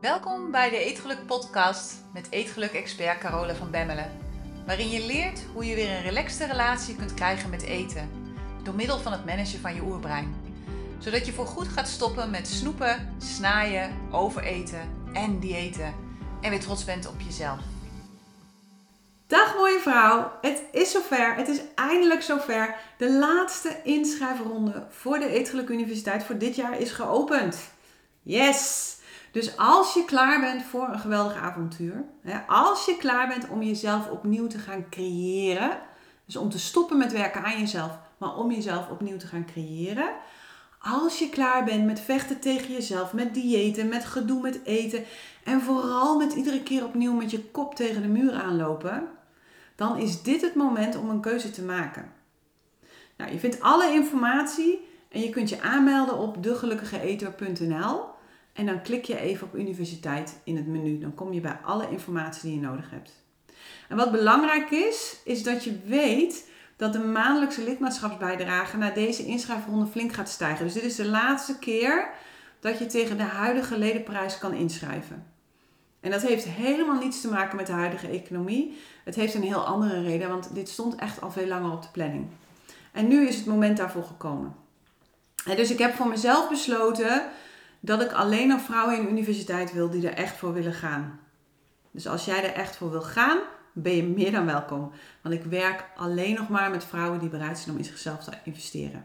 Welkom bij de Eetgeluk Podcast met Eetgeluk-expert Carole van Bemmelen. Waarin je leert hoe je weer een relaxte relatie kunt krijgen met eten. Door middel van het managen van je oerbrein. Zodat je voorgoed gaat stoppen met snoepen, snaaien, overeten en diëten. En weer trots bent op jezelf. Dag mooie vrouw, het is zover. Het is eindelijk zover. De laatste inschrijfronde voor de Eetgeluk Universiteit voor dit jaar is geopend. Yes! Dus als je klaar bent voor een geweldig avontuur, als je klaar bent om jezelf opnieuw te gaan creëren, dus om te stoppen met werken aan jezelf, maar om jezelf opnieuw te gaan creëren, als je klaar bent met vechten tegen jezelf, met diëten, met gedoe met eten en vooral met iedere keer opnieuw met je kop tegen de muur aanlopen, dan is dit het moment om een keuze te maken. Nou, je vindt alle informatie en je kunt je aanmelden op degelukkigeeter.nl. En dan klik je even op universiteit in het menu. Dan kom je bij alle informatie die je nodig hebt. En wat belangrijk is, is dat je weet dat de maandelijkse lidmaatschapsbijdrage na deze inschrijfronde flink gaat stijgen. Dus dit is de laatste keer dat je tegen de huidige ledenprijs kan inschrijven. En dat heeft helemaal niets te maken met de huidige economie. Het heeft een heel andere reden, want dit stond echt al veel langer op de planning. En nu is het moment daarvoor gekomen. En dus ik heb voor mezelf besloten dat ik alleen nog vrouwen in de universiteit wil die er echt voor willen gaan. Dus als jij er echt voor wil gaan, ben je meer dan welkom. Want ik werk alleen nog maar met vrouwen die bereid zijn om in zichzelf te investeren.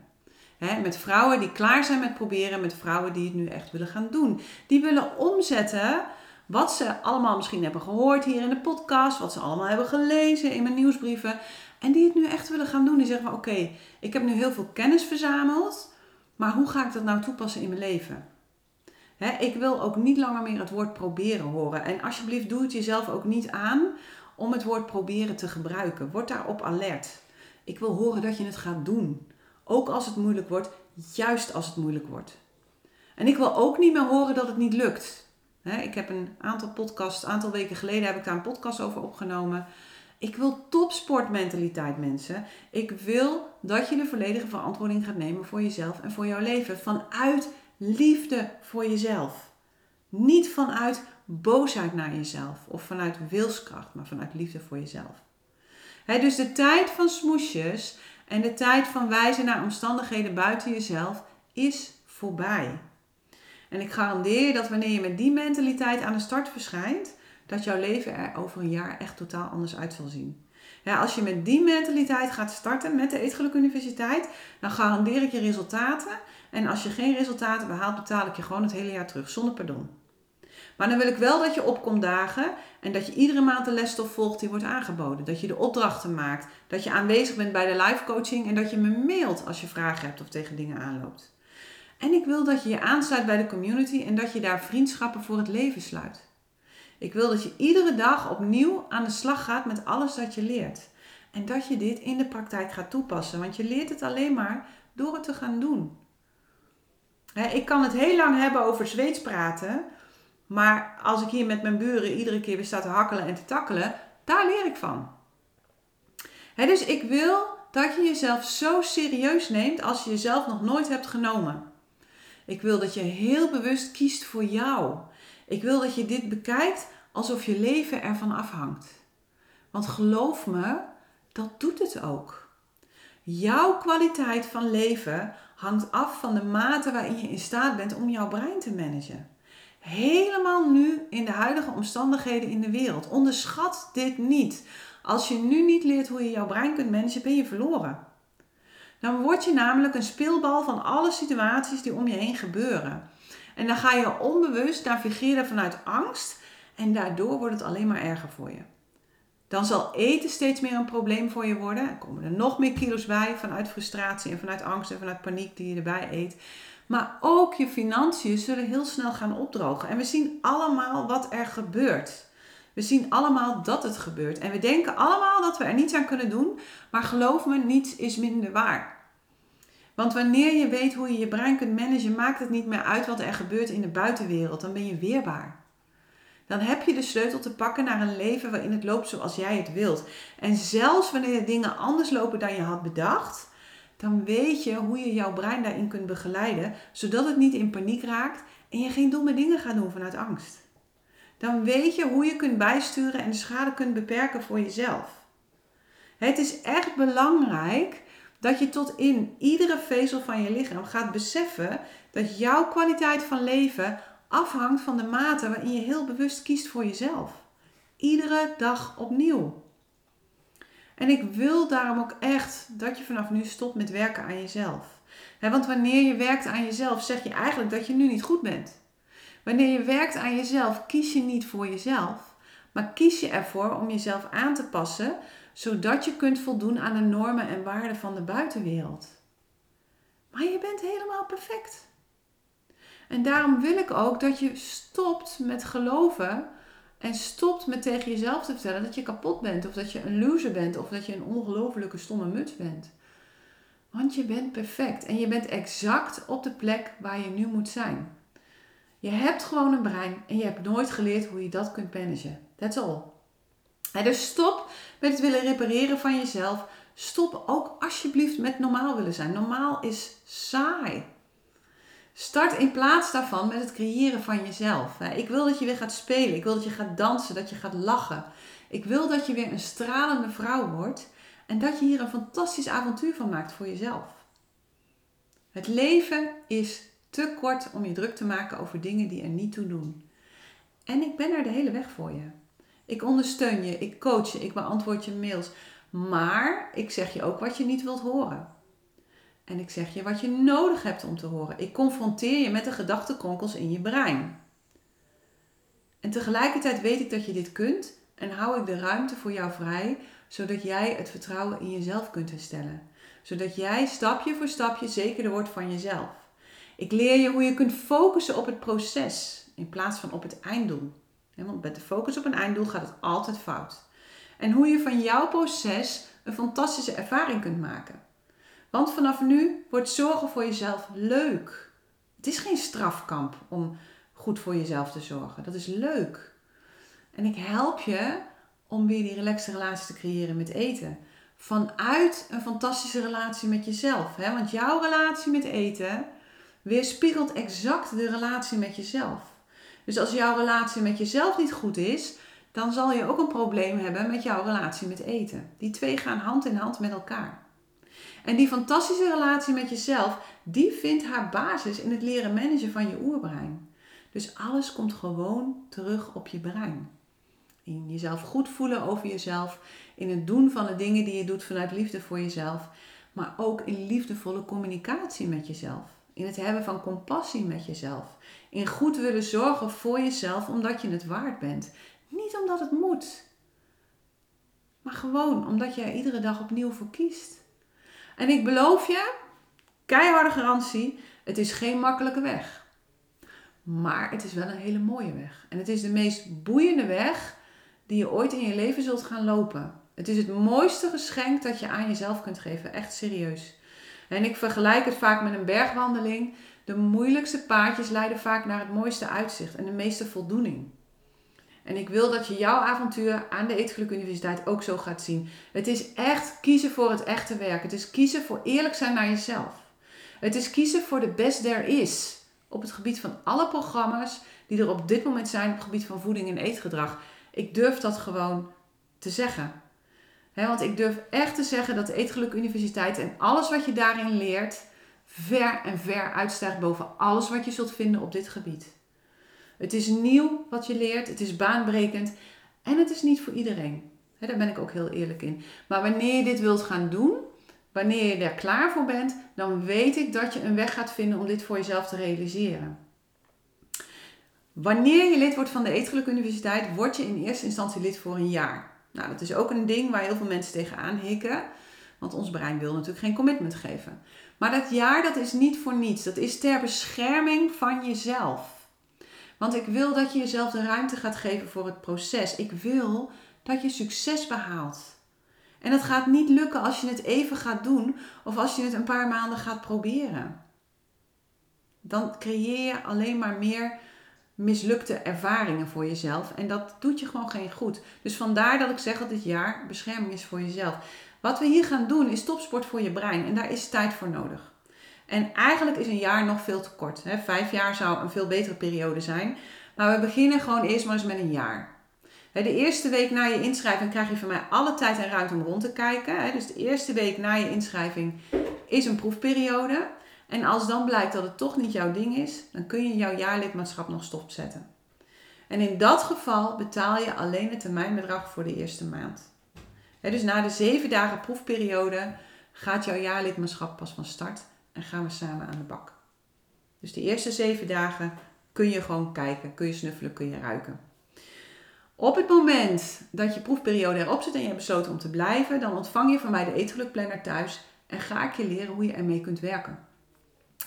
met vrouwen die klaar zijn met proberen, met vrouwen die het nu echt willen gaan doen. Die willen omzetten wat ze allemaal misschien hebben gehoord hier in de podcast, wat ze allemaal hebben gelezen in mijn nieuwsbrieven. En die het nu echt willen gaan doen. Die zeggen van oké, ik heb nu heel veel kennis verzameld, maar hoe ga ik dat nou toepassen in mijn leven? Ik wil ook niet langer meer het woord proberen horen. En alsjeblieft, doe het jezelf ook niet aan om het woord proberen te gebruiken. Word daarop alert. Ik wil horen dat je het gaat doen. Ook als het moeilijk wordt, juist als het moeilijk wordt. En ik wil ook niet meer horen dat het niet lukt. ik heb een aantal podcasts, aantal weken geleden heb ik daar een podcast over opgenomen. Ik wil topsportmentaliteit, mensen. Ik wil dat je de volledige verantwoording gaat nemen voor jezelf en voor jouw leven. Vanuit liefde voor jezelf. Niet vanuit boosheid naar jezelf of vanuit wilskracht, maar vanuit liefde voor jezelf. dus de tijd van smoesjes en de tijd van wijzen naar omstandigheden buiten jezelf is voorbij. En ik garandeer je dat wanneer je met die mentaliteit aan de start verschijnt, dat jouw leven er over een jaar echt totaal anders uit zal zien. Ja, als je met die mentaliteit gaat starten met de Eetgeluk Universiteit, dan garandeer ik je resultaten. En als je geen resultaten behaalt, betaal ik je gewoon het hele jaar terug, zonder pardon. Maar dan wil ik wel dat je opkomt dagen en dat je iedere maand de lesstof volgt die wordt aangeboden. Dat je de opdrachten maakt, dat je aanwezig bent bij de live coaching en dat je me mailt als je vragen hebt of tegen dingen aanloopt. En ik wil dat je je aansluit bij de community en dat je daar vriendschappen voor het leven sluit. Ik wil dat je iedere dag opnieuw aan de slag gaat met alles dat je leert. En dat je dit in de praktijk gaat toepassen, want je leert het alleen maar door het te gaan doen. ik kan het heel lang hebben over Zweeds praten, maar als ik hier met mijn buren iedere keer weer sta te hakkelen en te takkelen, daar leer ik van. dus ik wil dat je jezelf zo serieus neemt als je jezelf nog nooit hebt genomen. Ik wil dat je heel bewust kiest voor jou. Ik wil dat je dit bekijkt alsof je leven ervan afhangt. Want geloof me, dat doet het ook. Jouw kwaliteit van leven hangt af van de mate waarin je in staat bent om jouw brein te managen. Helemaal nu in de huidige omstandigheden in de wereld. Onderschat dit niet. Als je nu niet leert hoe je jouw brein kunt managen, ben je verloren. Dan word je namelijk een speelbal van alle situaties die om je heen gebeuren. En dan ga je onbewust navigeren vanuit angst en daardoor wordt het alleen maar erger voor je. Dan zal eten steeds meer een probleem voor je worden. Er komen er nog meer kilo's bij vanuit frustratie en vanuit angst en vanuit paniek die je erbij eet. Maar ook je financiën zullen heel snel gaan opdrogen. En we zien allemaal wat er gebeurt. We zien allemaal dat het gebeurt. En we denken allemaal dat we er niets aan kunnen doen. Maar geloof me, niets is minder waar. Want wanneer je weet hoe je je brein kunt managen, maakt het niet meer uit wat er gebeurt in de buitenwereld. Dan ben je weerbaar. Dan heb je de sleutel te pakken naar een leven waarin het loopt zoals jij het wilt. En zelfs wanneer dingen anders lopen dan je had bedacht, dan weet je hoe je jouw brein daarin kunt begeleiden, zodat het niet in paniek raakt en je geen domme dingen gaat doen vanuit angst. dan weet je hoe je kunt bijsturen en de schade kunt beperken voor jezelf. Het is echt belangrijk dat je tot in iedere vezel van je lichaam gaat beseffen dat jouw kwaliteit van leven afhangt van de mate waarin je heel bewust kiest voor jezelf. Iedere dag opnieuw. En ik wil daarom ook echt dat je vanaf nu stopt met werken aan jezelf. want wanneer je werkt aan jezelf, zeg je eigenlijk dat je nu niet goed bent. Wanneer je werkt aan jezelf, kies je niet voor jezelf, maar kies je ervoor om jezelf aan te passen, zodat je kunt voldoen aan de normen en waarden van de buitenwereld. Maar je bent helemaal perfect. En daarom wil ik ook dat je stopt met geloven en stopt met tegen jezelf te vertellen dat je kapot bent, of dat je een loser bent, of dat je een ongelofelijke stomme muts bent. Want je bent perfect en je bent exact op de plek waar je nu moet zijn. Je hebt gewoon een brein en je hebt nooit geleerd hoe je dat kunt managen. That's all. dus stop met het willen repareren van jezelf. Stop ook alsjeblieft met normaal willen zijn. Normaal is saai. Start in plaats daarvan met het creëren van jezelf. Ik wil dat je weer gaat spelen. Ik wil dat je gaat dansen, dat je gaat lachen. Ik wil dat je weer een stralende vrouw wordt en dat je hier een fantastisch avontuur van maakt voor jezelf. Het leven is te kort om je druk te maken over dingen die er niet toe doen. En ik ben er de hele weg voor je. Ik ondersteun je, ik coach je, ik beantwoord je mails. Maar ik zeg je ook wat je niet wilt horen. En ik zeg je wat je nodig hebt om te horen. Ik confronteer je met de gedachtenkronkels in je brein. En tegelijkertijd weet ik dat je dit kunt en hou ik de ruimte voor jou vrij, zodat jij het vertrouwen in jezelf kunt herstellen. Zodat jij stapje voor stapje zekerder wordt van jezelf. Ik leer je hoe je kunt focussen op het proces in plaats van op het einddoel. Want met de focus op een einddoel gaat het altijd fout. En hoe je van jouw proces een fantastische ervaring kunt maken. Want vanaf nu wordt zorgen voor jezelf leuk. Het is geen strafkamp om goed voor jezelf te zorgen. Dat is leuk. En ik help je om weer die relaxte relatie te creëren met eten. Vanuit een fantastische relatie met jezelf. Want jouw relatie met eten weerspiegelt exact de relatie met jezelf. Dus als jouw relatie met jezelf niet goed is, dan zal je ook een probleem hebben met jouw relatie met eten. Die twee gaan hand in hand met elkaar. En die fantastische relatie met jezelf, die vindt haar basis in het leren managen van je oerbrein. Dus alles komt gewoon terug op je brein. In jezelf goed voelen over jezelf, in het doen van de dingen die je doet vanuit liefde voor jezelf, maar ook in liefdevolle communicatie met jezelf. In het hebben van compassie met jezelf. In goed willen zorgen voor jezelf omdat je het waard bent. Niet omdat het moet. Maar gewoon omdat er iedere dag opnieuw voor kiest. En ik beloof je, keiharde garantie, het is geen makkelijke weg. Maar het is wel een hele mooie weg. En het is de meest boeiende weg die je ooit in je leven zult gaan lopen. Het is het mooiste geschenk dat je aan jezelf kunt geven. Echt serieus. En ik vergelijk het vaak met een bergwandeling. De moeilijkste paadjes leiden vaak naar het mooiste uitzicht en de meeste voldoening. En ik wil dat je jouw avontuur aan de Eetgeluk Universiteit ook zo gaat zien. Het is echt kiezen voor het echte werk. Het is kiezen voor eerlijk zijn naar jezelf. Het is kiezen voor de best there is. Op het gebied van alle programma's die er op dit moment zijn op het gebied van voeding en eetgedrag. Ik durf dat gewoon te zeggen want ik durf echt te zeggen dat de Eetgeluk Universiteit en alles wat je daarin leert, ver en ver uitstijgt boven alles wat je zult vinden op dit gebied. Het is nieuw wat je leert, het is baanbrekend en het is niet voor iedereen. daar ben ik ook heel eerlijk in. Maar wanneer je dit wilt gaan doen, wanneer je er klaar voor bent, dan weet ik dat je een weg gaat vinden om dit voor jezelf te realiseren. Wanneer je lid wordt van de Eetgeluk Universiteit, word je in eerste instantie lid voor een jaar. Nou, dat is ook een ding waar heel veel mensen tegenaan hikken. Want ons brein wil natuurlijk geen commitment geven. Maar dat jaar, dat is niet voor niets. Dat is ter bescherming van jezelf. Want ik wil dat je jezelf de ruimte gaat geven voor het proces. Ik wil dat je succes behaalt. En dat gaat niet lukken als je het even gaat doen of als je het een paar maanden gaat proberen. Dan creëer je alleen maar meer mislukte ervaringen voor jezelf. En dat doet je gewoon geen goed. Dus vandaar dat ik zeg dat dit jaar bescherming is voor jezelf. Wat we hier gaan doen is topsport voor je brein. En daar is tijd voor nodig. En eigenlijk is een jaar nog veel te kort. Hè? Vijf jaar zou een veel betere periode zijn. Maar we beginnen gewoon eerst maar eens met een jaar. De eerste week na je inschrijving krijg je van mij alle tijd en ruimte om rond te kijken. Dus de eerste week na je inschrijving is een proefperiode. En als dan blijkt dat het toch niet jouw ding is, dan kun je jouw jaarlidmaatschap nog stopzetten. En in dat geval betaal je alleen het termijnbedrag voor de eerste maand. Dus na de zeven dagen proefperiode gaat jouw jaarlidmaatschap pas van start en gaan we samen aan de bak. Dus de eerste zeven dagen kun je gewoon kijken, kun je snuffelen, kun je ruiken. Op het moment dat je proefperiode erop zit en je hebt besloten om te blijven, dan ontvang je van mij de eetgelukplanner thuis en ga ik je leren hoe je ermee kunt werken.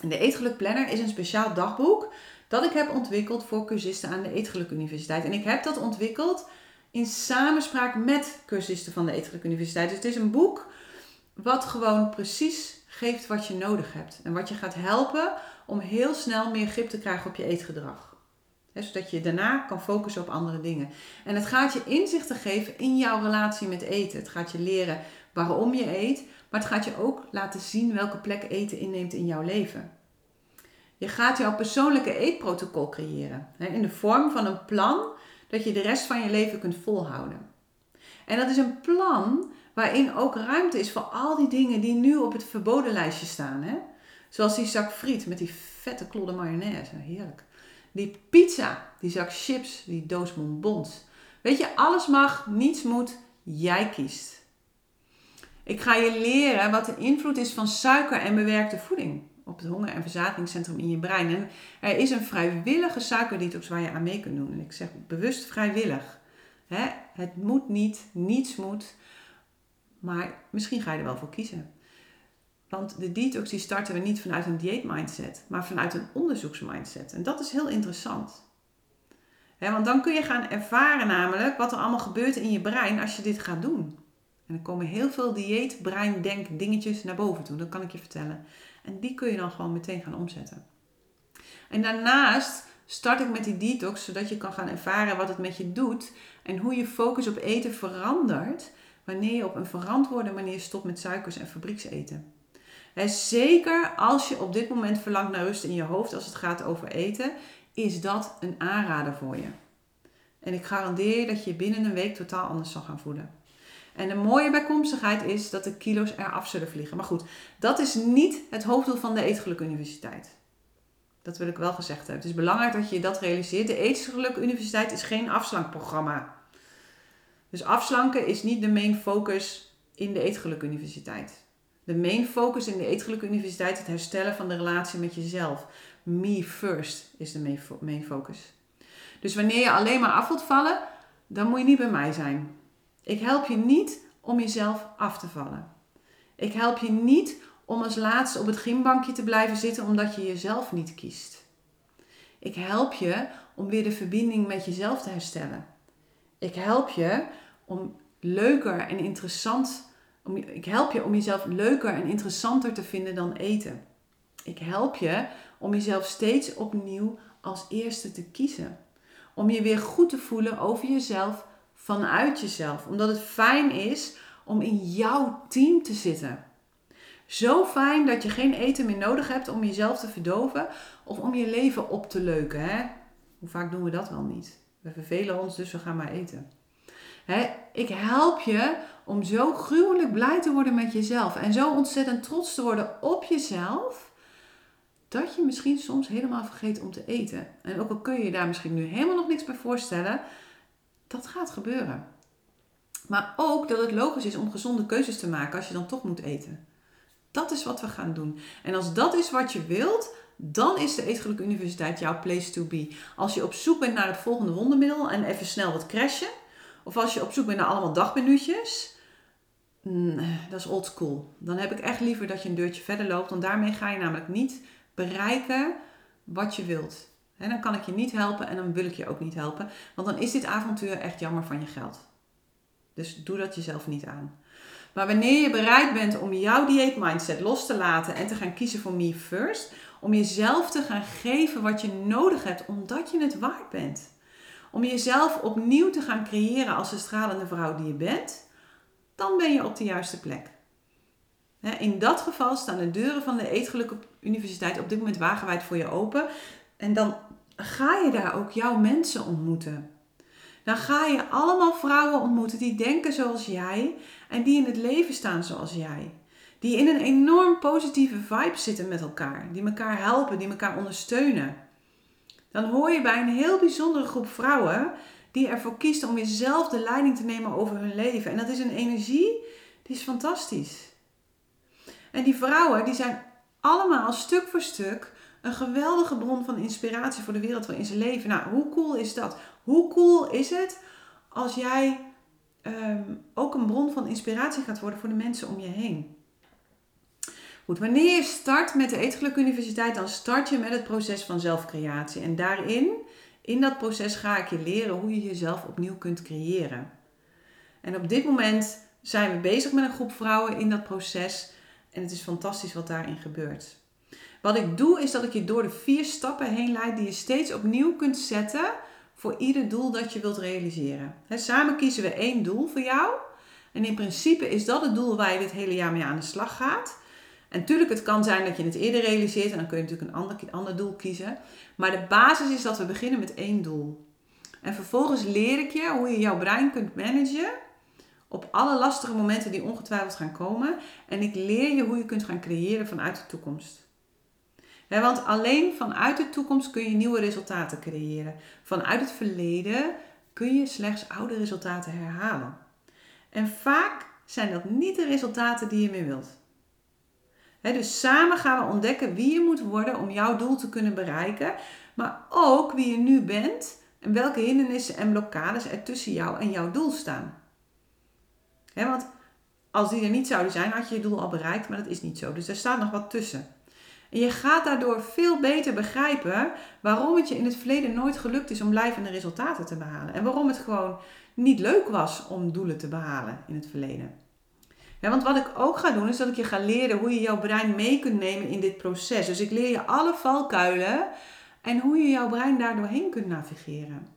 En de eetgelukplanner is een speciaal dagboek dat ik heb ontwikkeld voor cursisten aan de Eetgeluk Universiteit. En ik heb dat ontwikkeld in samenspraak met cursisten van de Eetgeluk Universiteit. Dus het is een boek wat gewoon precies geeft wat je nodig hebt. En wat je gaat helpen om heel snel meer grip te krijgen op je eetgedrag. zodat je daarna kan focussen op andere dingen. En het gaat je inzichten geven in jouw relatie met eten. Het gaat je leren waarom je eet. Maar het gaat je ook laten zien welke plek eten inneemt in jouw leven. Je gaat jouw persoonlijke eetprotocol creëren. in de vorm van een plan dat je de rest van je leven kunt volhouden. En dat is een plan waarin ook ruimte is voor al die dingen die nu op het verboden lijstje staan. Hè? Zoals die zak friet met die vette klodder mayonaise. Heerlijk. Die pizza, die zak chips, die doos bonbons. Weet je, alles mag, niets moet. Jij kiest. Ik ga je leren wat de invloed is van suiker en bewerkte voeding op het honger- en verzadigingscentrum in je brein. En er is een vrijwillige suikerdetox waar je aan mee kunt doen. En ik zeg bewust vrijwillig. Het moet niet, niets moet. Maar misschien ga je er wel voor kiezen. Want de detox die starten we niet vanuit een dieetmindset, maar vanuit een onderzoeksmindset. En dat is heel interessant. want dan kun je gaan ervaren namelijk wat er allemaal gebeurt in je brein als je dit gaat doen. En er komen heel veel dieet, brein, denk dingetjes naar boven toe. Dat kan ik je vertellen. En die kun je dan gewoon meteen gaan omzetten. En daarnaast start ik met die detox, zodat je kan gaan ervaren wat het met je doet en hoe je focus op eten verandert wanneer je op een verantwoorde manier stopt met suikers en fabriekseten. He, zeker als je op dit moment verlangt naar rust in je hoofd als het gaat over eten, is dat een aanrader voor je. En ik garandeer je dat je binnen een week totaal anders zal gaan voelen. En de mooie bijkomstigheid is dat de kilo's eraf zullen vliegen. Maar goed, dat is niet het hoofddoel van de Eetgeluk Universiteit. Dat wil ik wel gezegd hebben. Het is belangrijk dat je dat realiseert. De Eetgeluk Universiteit is geen afslankprogramma. Dus afslanken is niet de main focus in de Eetgeluk Universiteit. De main focus in de Eetgeluk Universiteit is het herstellen van de relatie met jezelf. Me first is de main focus. Dus wanneer je alleen maar af wilt vallen, dan moet je niet bij mij zijn. Ik help je niet om jezelf af te vallen. Ik help je niet om als laatste op het gymbankje te blijven zitten omdat je jezelf niet kiest. Ik help je om weer de verbinding met jezelf te herstellen. Ik help je om leuker en interessant. Om, ik help je om jezelf leuker en interessanter te vinden dan eten. Ik help je om jezelf steeds opnieuw als eerste te kiezen. Om je weer goed te voelen over jezelf vanuit jezelf. Omdat het fijn is om in jouw team te zitten. Zo fijn dat je geen eten meer nodig hebt om jezelf te verdoven of om je leven op te leuken. Hè? Hoe vaak doen we dat wel niet? We vervelen ons, dus we gaan maar eten. Hè? Ik help je om zo gruwelijk blij te worden met jezelf en zo ontzettend trots te worden op jezelf, dat je misschien soms helemaal vergeet om te eten. En ook al kun je je daar misschien nu helemaal nog niks bij voorstellen, dat gaat gebeuren. Maar ook dat het logisch is om gezonde keuzes te maken als je dan toch moet eten. Dat is wat we gaan doen. En als dat is wat je wilt, dan is de Eetgeluk Universiteit jouw place to be. Als je op zoek bent naar het volgende wondermiddel en even snel wat crashen, of als je op zoek bent naar allemaal dagmenuutjes, mm, dat is old school. Dan heb ik echt liever dat je een deurtje verder loopt, want daarmee ga je namelijk niet bereiken wat je wilt. En dan kan ik je niet helpen en dan wil ik je ook niet helpen. Want dan is dit avontuur echt jammer van je geld. Dus doe dat jezelf niet aan. Maar wanneer je bereid bent om jouw dieetmindset los te laten en te gaan kiezen voor me first, om jezelf te gaan geven wat je nodig hebt omdat je het waard bent. Om jezelf opnieuw te gaan creëren als de stralende vrouw die je bent, dan ben je op de juiste plek. In dat geval staan de deuren van de Eetgelukkige Universiteit op dit moment wagenwijd voor je open. En dan ga je daar ook jouw mensen ontmoeten. Dan ga je allemaal vrouwen ontmoeten die denken zoals jij en die in het leven staan zoals jij. Die in een enorm positieve vibe zitten met elkaar. Die elkaar helpen, die elkaar ondersteunen. Dan hoor je bij een heel bijzondere groep vrouwen die ervoor kiest om jezelf de leiding te nemen over hun leven. En dat is een energie die is fantastisch. En die vrouwen die zijn allemaal stuk voor stuk een geweldige bron van inspiratie voor de wereld waarin ze leven. Nou, hoe cool is dat? Hoe cool is het als jij ehm, ook een bron van inspiratie gaat worden voor de mensen om je heen? Goed, wanneer je start met de Eetgeluk Universiteit, dan start je met het proces van zelfcreatie. En daarin, in dat proces, ga ik je leren hoe je jezelf opnieuw kunt creëren. En op dit moment zijn we bezig met een groep vrouwen in dat proces. En het is fantastisch wat daarin gebeurt. Wat ik doe is dat ik je door de vier stappen heen leid die je steeds opnieuw kunt zetten voor ieder doel dat je wilt realiseren. samen kiezen we één doel voor jou. En in principe is dat het doel waar je dit hele jaar mee aan de slag gaat. En natuurlijk, het kan zijn dat je het eerder realiseert en dan kun je natuurlijk een ander, ander doel kiezen. Maar de basis is dat we beginnen met één doel. En vervolgens leer ik je hoe je jouw brein kunt managen op alle lastige momenten die ongetwijfeld gaan komen. En ik leer je hoe je kunt gaan creëren vanuit de toekomst. Want alleen vanuit de toekomst kun je nieuwe resultaten creëren. Vanuit het verleden kun je slechts oude resultaten herhalen. En vaak zijn dat niet de resultaten die je meer wilt. dus samen gaan we ontdekken wie je moet worden om jouw doel te kunnen bereiken, maar ook wie je nu bent en welke hindernissen en blokkades er tussen jou en jouw doel staan want als die er niet zouden zijn, had je je doel al bereikt, maar dat is niet zo. Dus er staat nog wat tussen. En je gaat daardoor veel beter begrijpen waarom het je in het verleden nooit gelukt is om blijvende resultaten te behalen. En waarom het gewoon niet leuk was om doelen te behalen in het verleden. Ja, want wat ik ook ga doen, is dat ik je ga leren hoe je jouw brein mee kunt nemen in dit proces. Dus ik leer je alle valkuilen en hoe je jouw brein daardoor heen kunt navigeren.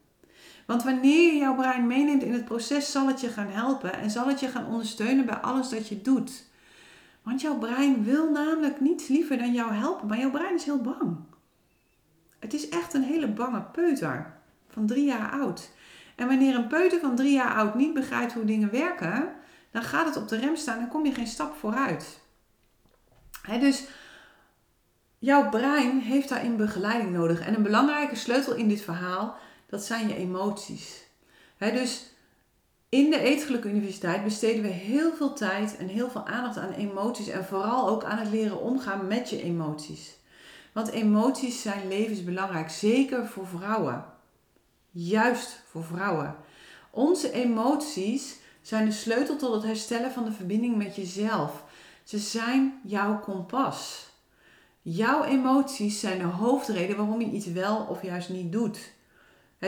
Want wanneer je jouw brein meeneemt in het proces, zal het je gaan helpen en zal het je gaan ondersteunen bij alles dat je doet. Want jouw brein wil namelijk niets liever dan jou helpen, maar jouw brein is heel bang. Het is echt een hele bange peuter van drie jaar oud. En wanneer een peuter van drie jaar oud niet begrijpt hoe dingen werken, dan gaat het op de rem staan en kom je geen stap vooruit. dus jouw brein heeft daarin begeleiding nodig. En een belangrijke sleutel in dit verhaal dat zijn je emoties. dus in de Eetgeluk Universiteit besteden we heel veel tijd en heel veel aandacht aan emoties en vooral ook aan het leren omgaan met je emoties. Want emoties zijn levensbelangrijk, zeker voor vrouwen. Juist voor vrouwen. Onze emoties zijn de sleutel tot het herstellen van de verbinding met jezelf. Ze zijn jouw kompas. Jouw emoties zijn de hoofdreden waarom je iets wel of juist niet doet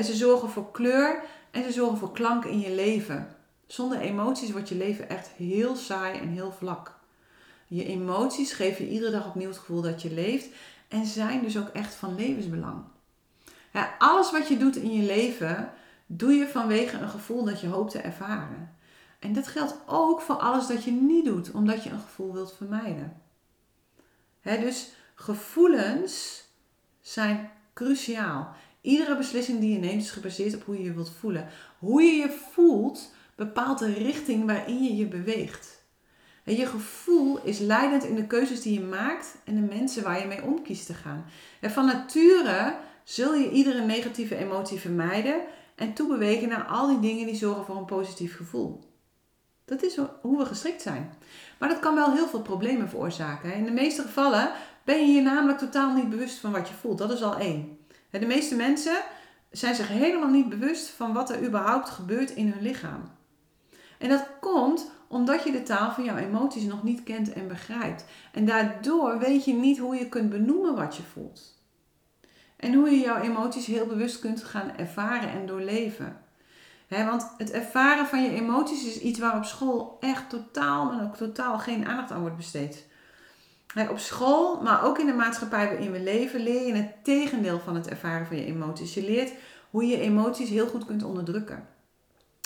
ze zorgen voor kleur en ze zorgen voor klank in je leven. Zonder emoties wordt je leven echt heel saai en heel vlak. Je emoties geven je iedere dag opnieuw het gevoel dat je leeft en zijn dus ook echt van levensbelang. Alles wat je doet in je leven, doe je vanwege een gevoel dat je hoopt te ervaren. En dat geldt ook voor alles dat je niet doet, omdat je een gevoel wilt vermijden. dus gevoelens zijn cruciaal. Iedere beslissing die je neemt is gebaseerd op hoe je je wilt voelen. Hoe je je voelt bepaalt de richting waarin je je beweegt. En je gevoel is leidend in de keuzes die je maakt en de mensen waar je mee om kiest te gaan. En van nature zul je iedere negatieve emotie vermijden en toebewegen naar al die dingen die zorgen voor een positief gevoel. Dat is hoe we gestrikt zijn. Maar dat kan wel heel veel problemen veroorzaken. In de meeste gevallen ben je je namelijk totaal niet bewust van wat je voelt. Dat is al één. De meeste mensen zijn zich helemaal niet bewust van wat er überhaupt gebeurt in hun lichaam. En dat komt omdat je de taal van jouw emoties nog niet kent en begrijpt. En daardoor weet je niet hoe je kunt benoemen wat je voelt. En hoe je jouw emoties heel bewust kunt gaan ervaren en doorleven. want het ervaren van je emoties is iets waar op school echt totaal, maar ook totaal geen aandacht aan wordt besteed op school, maar ook in de maatschappij waarin we leven, leer je het tegendeel van het ervaren van je emoties. Je leert hoe je emoties heel goed kunt onderdrukken.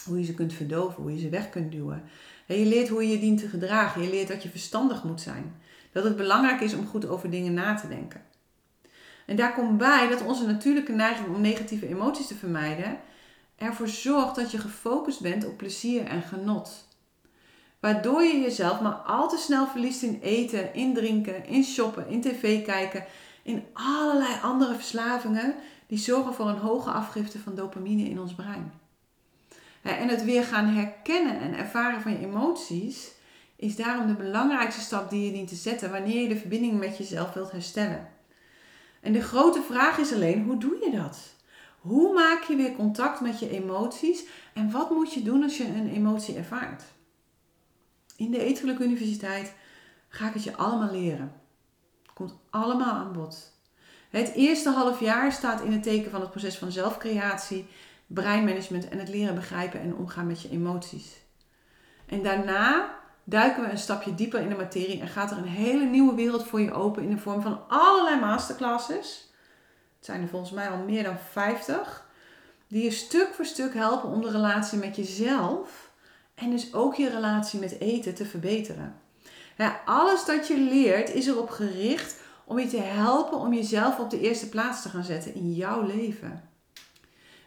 Hoe je ze kunt verdoven, hoe je ze weg kunt duwen. je leert hoe je je dient te gedragen. Je leert dat je verstandig moet zijn. Dat het belangrijk is om goed over dingen na te denken. En daar komt bij dat onze natuurlijke neiging om negatieve emoties te vermijden ervoor zorgt dat je gefocust bent op plezier en genot. Waardoor je jezelf maar al te snel verliest in eten, in drinken, in shoppen, in tv kijken, in allerlei andere verslavingen die zorgen voor een hoge afgifte van dopamine in ons brein. En het weer gaan herkennen en ervaren van je emoties is daarom de belangrijkste stap die je dient te zetten wanneer je de verbinding met jezelf wilt herstellen. En de grote vraag is alleen, hoe doe je dat? Hoe maak je weer contact met je emoties en wat moet je doen als je een emotie ervaart? In de Eetgeluk Universiteit ga ik het je allemaal leren. Het komt allemaal aan bod. Het eerste half jaar staat in het teken van het proces van zelfcreatie, breinmanagement en het leren begrijpen en omgaan met je emoties. En daarna duiken we een stapje dieper in de materie en gaat er een hele nieuwe wereld voor je open in de vorm van allerlei masterclasses. Het zijn er volgens mij al meer dan 50, die je stuk voor stuk helpen om de relatie met jezelf en dus ook je relatie met eten te verbeteren. Alles dat je leert is erop gericht om je te helpen om jezelf op de eerste plaats te gaan zetten in jouw leven.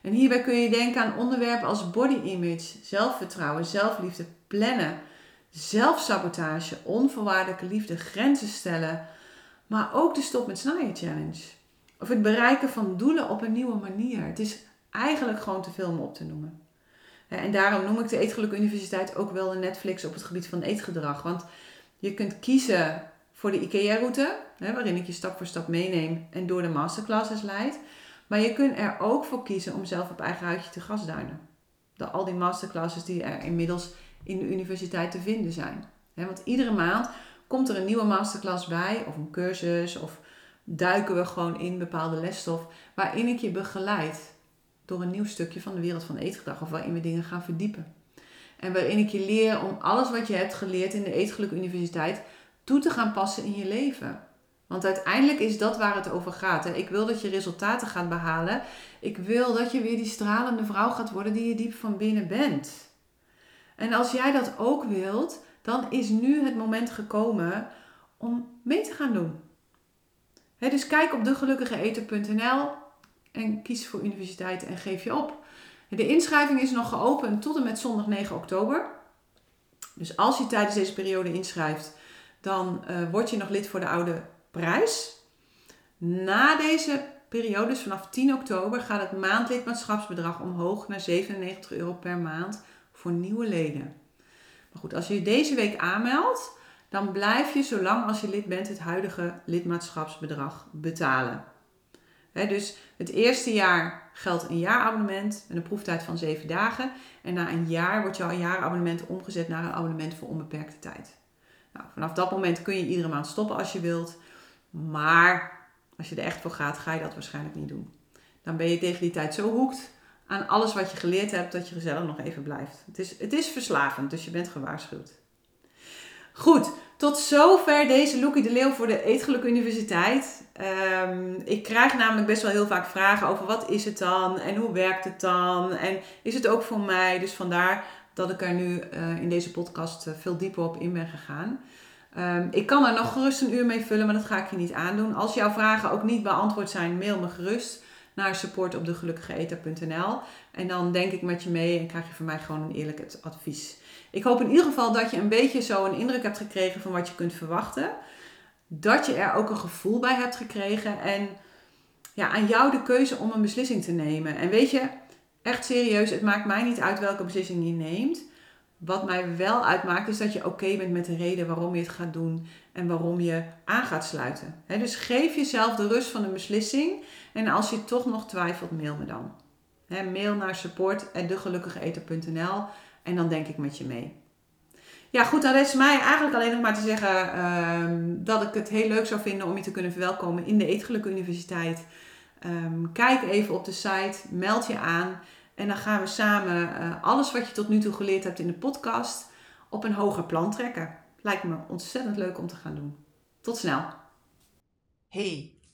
En hierbij kun je denken aan onderwerpen als body image, zelfvertrouwen, zelfliefde, plannen, zelfsabotage, onvoorwaardelijke liefde, grenzen stellen, maar ook de Stop met Snijden Challenge. Of het bereiken van doelen op een nieuwe manier. Het is eigenlijk gewoon te veel om op te noemen. En daarom noem ik de Eetgeluk Universiteit ook wel de Netflix op het gebied van eetgedrag. Want je kunt kiezen voor de IKEA-route, waarin ik je stap voor stap meeneem en door de masterclasses leid. Maar je kunt er ook voor kiezen om zelf op eigen huidje te gasduinen. Door al die masterclasses die er inmiddels in de universiteit te vinden zijn. want iedere maand komt er een nieuwe masterclass bij, of een cursus, of duiken we gewoon in bepaalde lesstof, waarin ik je begeleid door een nieuw stukje van de wereld van eetgedrag, of waarin we dingen gaan verdiepen. En waarin ik je leer om alles wat je hebt geleerd in de Eetgeluk Universiteit toe te gaan passen in je leven. Want uiteindelijk is dat waar het over gaat. Ik wil dat je resultaten gaat behalen. Ik wil dat je weer die stralende vrouw gaat worden die je diep van binnen bent. En als jij dat ook wilt, dan is nu het moment gekomen om mee te gaan doen. dus kijk op degelukkigeeter.nl en kies voor universiteit en geef je op. De inschrijving is nog geopend tot en met zondag 9 oktober. Dus als je tijdens deze periode inschrijft, dan uh, word je nog lid voor de oude prijs. Na deze periode, dus vanaf 10 oktober, gaat het maandlidmaatschapsbedrag omhoog naar 97 euro per maand voor nieuwe leden. Maar goed, als je je deze week aanmeldt, dan blijf je zolang als je lid bent het huidige lidmaatschapsbedrag betalen. Dus het eerste jaar geldt een jaarabonnement met een proeftijd van 7 dagen. En na een jaar wordt jouw jaarabonnement omgezet naar een abonnement voor onbeperkte tijd. Nou, vanaf dat moment kun je iedere maand stoppen als je wilt. Maar als je er echt voor gaat, ga je dat waarschijnlijk niet doen. Dan ben je tegen die tijd zo hoekt aan alles wat je geleerd hebt, dat je gezellig nog even blijft. Het is, het is verslavend, dus je bent gewaarschuwd. Goed, tot zover deze Loekie de Leeuw voor de Eetgeluk Universiteit. Um, ik krijg namelijk best wel heel vaak vragen over wat is het dan en hoe werkt het dan en is het ook voor mij. Dus vandaar dat ik er nu uh, in deze podcast uh, veel dieper op in ben gegaan. Um, ik kan er nog gerust een uur mee vullen, maar dat ga ik je niet aandoen. Als jouw vragen ook niet beantwoord zijn, mail me gerust naar support op degelukkigeeter.nl. En dan denk ik met je mee en krijg je van mij gewoon een eerlijk advies. Ik hoop in ieder geval dat je een beetje zo een indruk hebt gekregen van wat je kunt verwachten. Dat je er ook een gevoel bij hebt gekregen. En ja, aan jou de keuze om een beslissing te nemen. En weet je, echt serieus, het maakt mij niet uit welke beslissing je neemt. Wat mij wel uitmaakt is dat je oké bent met de reden waarom je het gaat doen en waarom je aan gaat sluiten. dus geef jezelf de rust van een beslissing en als je toch nog twijfelt, mail me dan. mail naar support.degelukkigeeter.nl en dan denk ik met je mee. Ja, goed, dan is mij eigenlijk alleen nog maar te zeggen ehm, dat ik het heel leuk zou vinden om je te kunnen verwelkomen in de Eetgeluk Universiteit. Ehm, kijk even op de site, meld je aan. En dan gaan we samen uh, alles wat je tot nu toe geleerd hebt in de podcast op een hoger plan trekken. Lijkt me ontzettend leuk om te gaan doen. Tot snel. Hey,